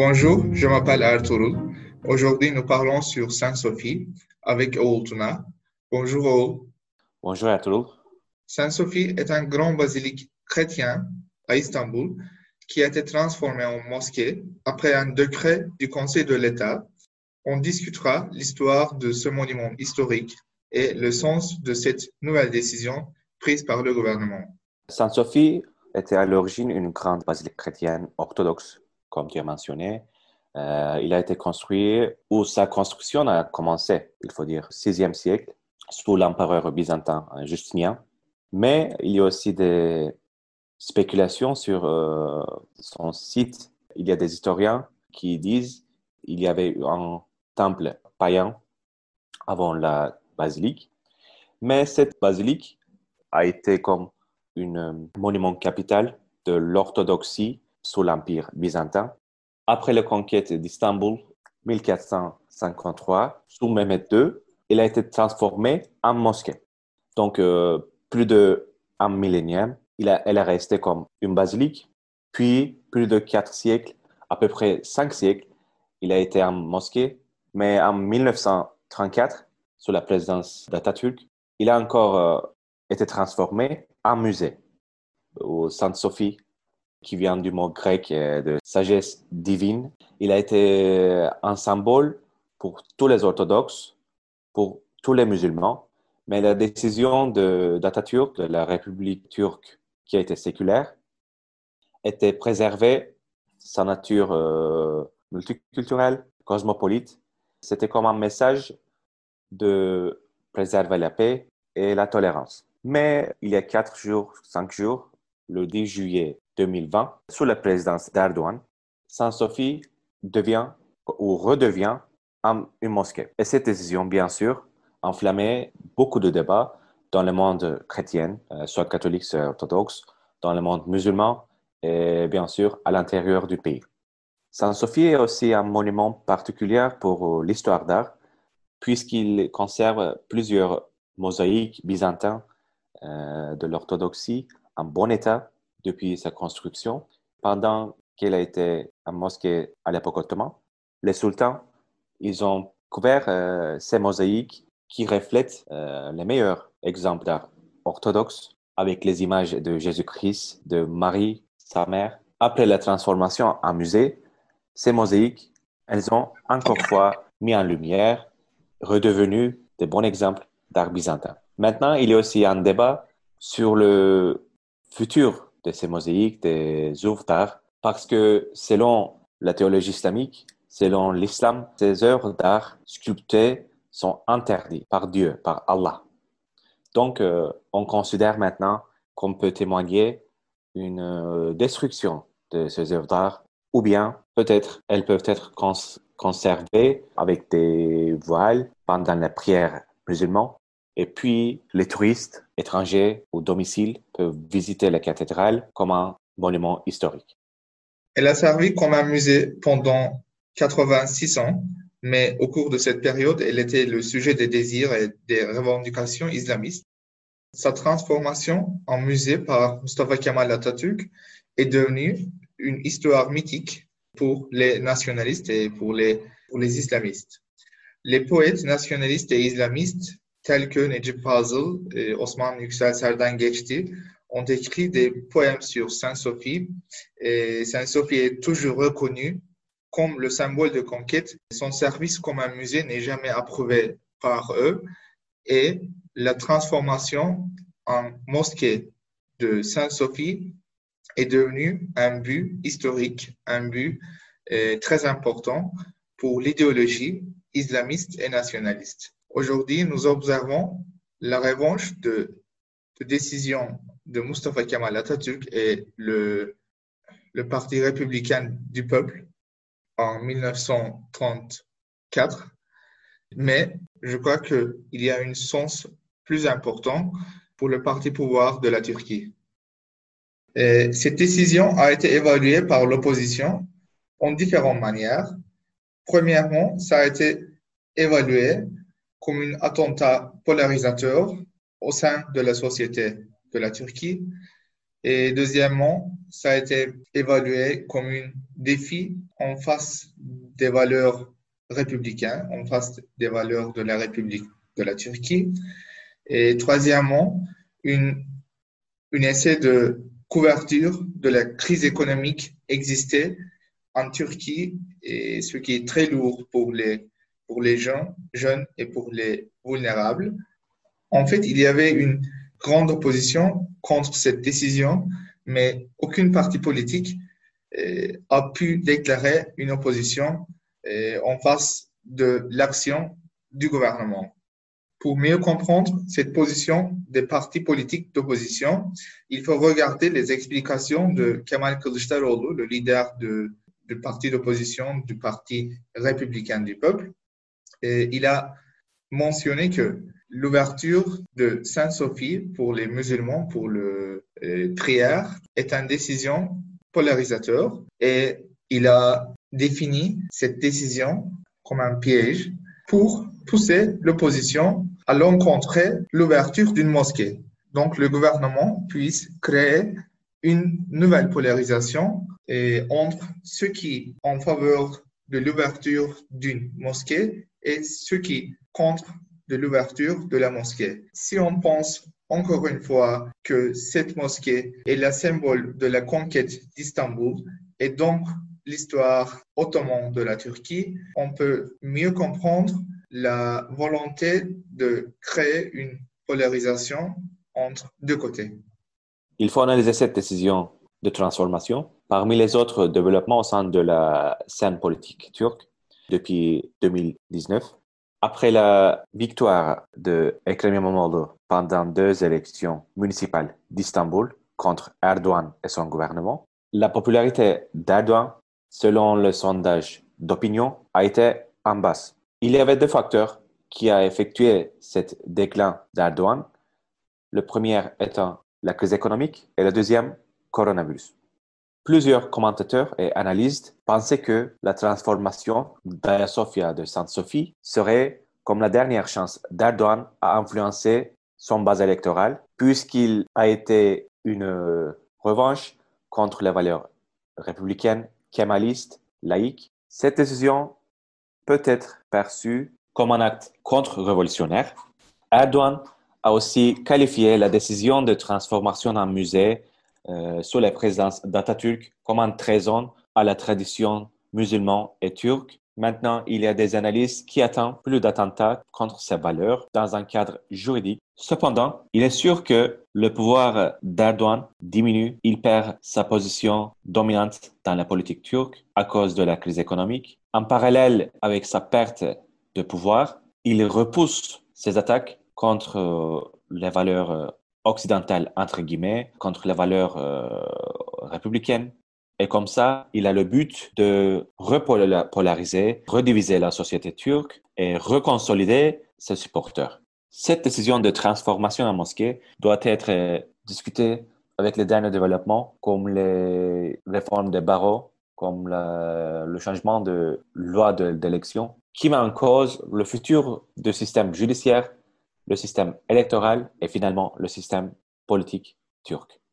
Bonjour, je m'appelle Ertuğrul. Aujourd'hui, nous parlons sur Sainte-Sophie avec Oğul Tuna. Bonjour Oğul. Bonjour Ertuğrul. Sainte-Sophie est un grand basilique chrétien à Istanbul qui a été transformé en mosquée après un décret du Conseil de l'État. On discutera l'histoire de ce monument historique et le sens de cette nouvelle décision prise par le gouvernement. Sainte-Sophie était à l'origine une grande basilique chrétienne orthodoxe, comme tu as mentionné. Euh, il a été construit, ou sa construction a commencé, il faut dire, 6e siècle, sous l'empereur byzantin Justinien. Mais il y a aussi des spéculations sur euh, son site. Il y a des historiens qui disent qu'il y avait un temple païen avant la basilique. Mais cette basilique a été comme un monument capital de l'orthodoxie sous l'Empire byzantin. Après la conquête d'Istanbul, 1453, sous Mehmet II, il a été transformé en mosquée. Donc, euh, plus d'un millénaire, il a, elle est restée comme une basilique. Puis, plus de quatre siècles, à peu près cinq siècles, il a été en mosquée. Mais en 1934, sous la présidence d'Atatürk, il a encore euh, été transformé en musée au Sainte-Sophie, qui vient du mot grec euh, de sagesse divine. Il a été un symbole pour tous les orthodoxes, pour tous les musulmans, mais la décision d'Atatürk, de, de la République turque qui a été séculaire, était préserver sa nature euh, multiculturelle, cosmopolite. C'était comme un message de préserver la paix et la tolérance. Mais il y a quatre jours, cinq jours, le 10 juillet 2020, sous la présidence d'Erdogan, Saint-Sophie devient ou redevient une mosquée. Et cette décision, bien sûr, enflammait beaucoup de débats dans le monde chrétien, euh, soit catholique, soit orthodoxe, dans le monde musulman et bien sûr à l'intérieur du pays. Saint-Sophie est aussi un monument particulier pour l'histoire d'art puisqu'il conserve plusieurs mosaïques byzantins euh, de l'orthodoxie en bon état depuis sa construction. Pendant qu'elle a été en mosquée à l'époque ottomane, les sultans, ils ont couvert euh, ces mosaïques qui reflètent euh, les meilleurs exemples d'art orthodoxe avec les images de Jésus-Christ, de Marie, sa mère. Après la transformation en musée, ces mosaïques, elles ont encore fois mis en lumière redevenus de bons exemples d'art byzantin. Maintenant, il y a aussi un débat sur le futur de ces mosaïques, des œuvres d'art, parce que selon la théologie islamique, selon l'islam, ces œuvres d'art sculptées sont interdites par Dieu, par Allah. Donc, euh, on considère maintenant qu'on peut témoigner une euh, destruction de ces œuvres d'art, ou bien peut-être elles peuvent être conservées avec des voiles pendant la prière musulmane. Et puis, les touristes étrangers au domicile peuvent visiter la cathédrale comme un monument historique. Elle a servi comme un musée pendant 86 ans, mais au cours de cette période, elle était le sujet des désirs et des revendications islamistes. Sa transformation en musée par Mustafa Kemal Atatürk est devenue une histoire mythique pour les nationalistes et pour les, pour les islamistes. Les poètes nationalistes et islamistes que Necip Fazıl et Osman Yüksel Serden Geçti ont écrit des poèmes sur Saint-Sophie et Saint-Sophie est toujours reconnue comme le symbole de conquête. Son service comme un musée n'est jamais approuvé par eux et la transformation en mosquée de Saint-Sophie est devenue un but historique, un but euh, très important pour l'idéologie islamiste et nationaliste. Aujourd'hui, nous observons la revanche de, décision de Mustafa Kemal Atatürk et le, le Parti républicain du peuple en 1934. Mais je crois qu'il y a un sens plus important pour le parti pouvoir de la Turquie. Et cette décision a été évaluée par l'opposition en différentes manières. Premièrement, ça a été évalué comme un attentat polarisateur au sein de la société de la Turquie. Et deuxièmement, ça a été évalué comme un défi en face des valeurs républicaines, en face des valeurs de la République de la Turquie. Et troisièmement, une, une essai de couverture de la crise économique existait en Turquie et ce qui est très lourd pour les, pour les jeunes, jeunes et pour les vulnérables. En fait, il y avait une grande opposition contre cette décision, mais aucune parti politique euh, a pu déclarer une opposition euh, en face de l'action du gouvernement. Pour mieux comprendre cette position des partis politiques d'opposition, il faut regarder les explications de Kemal Kılıçdaroğlu, le leader de, du parti d'opposition du Parti républicain du peuple. Il a mentionné que l'ouverture de Sainte-Sophie pour les musulmans, pour le euh, est une décision polarisateur et il a défini cette décision comme un piège pour pousser l'opposition à l'encontre l'ouverture d'une mosquée. Donc, le gouvernement puisse créer une nouvelle polarisation entre ceux qui en faveur de l'ouverture d'une mosquée et ceux qui contre de l'ouverture de la mosquée. Si on pense encore une fois que cette mosquée est le symbole de la conquête d'Istanbul et donc l'histoire ottomane de la Turquie, on peut mieux comprendre la volonté de créer une polarisation entre deux côtés. Il faut analyser cette décision de transformation parmi les autres développements au sein de la scène politique turque depuis 2019. Après la victoire de Ekrem İmamoğlu pendant deux élections municipales d'Istanbul contre Erdogan et son gouvernement, la popularité d'Erdogan, selon le sondage d'opinion, a été en basse. Il y avait deux facteurs qui ont effectué cet déclin d'Erdogan. Le premier étant la crise économique et le deuxième, coronavirus. Plusieurs commentateurs et analystes pensaient que la transformation d'Aya Sofia de Sainte-Sophie serait comme la dernière chance d'Erdogan à influencer son base électorale, puisqu'il a été une revanche contre les valeurs républicaines, kémalistes, laïques. Cette décision peut être perçu comme un acte contre-révolutionnaire. Erdogan a aussi qualifié la décision de transformation en musée euh, sous la présidence d'Atatürk comme un trésor à la tradition musulmane et turque. Maintenant, il y a des analyses qui attendent plus d'attentats contre ces valeurs dans un cadre juridique. Cependant, il est sûr que le pouvoir d'Erdogan diminue. Il perd sa position dominante dans la politique turque à cause de la crise économique en parallèle avec sa perte de pouvoir, il repousse ses attaques contre les valeurs euh, occidentales, entre guillemets, contre les valeurs euh, républicaines. Et comme ça, il a le but de repolariser, rediviser la société turque et reconsolider ses supporters. Cette décision de transformation en mosquée doit être discutée avec les derniers développements, comme les réformes des barreaux comme le changement de loi d'élection, qui met en cause le futur du système judiciaire, le système électoral et finalement le système politique turc.